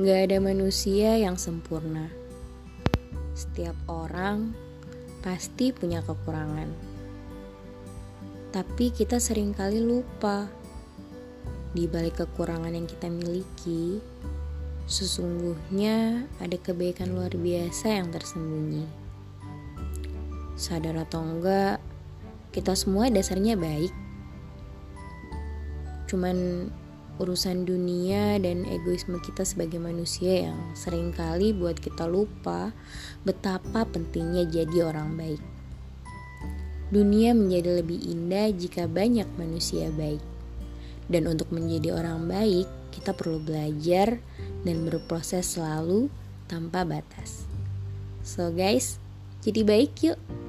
Gak ada manusia yang sempurna. Setiap orang pasti punya kekurangan. Tapi kita sering kali lupa di balik kekurangan yang kita miliki, sesungguhnya ada kebaikan luar biasa yang tersembunyi. Sadar atau enggak, kita semua dasarnya baik. Cuman urusan dunia dan egoisme kita sebagai manusia yang sering kali buat kita lupa betapa pentingnya jadi orang baik. Dunia menjadi lebih indah jika banyak manusia baik. Dan untuk menjadi orang baik, kita perlu belajar dan berproses selalu tanpa batas. So guys, jadi baik yuk.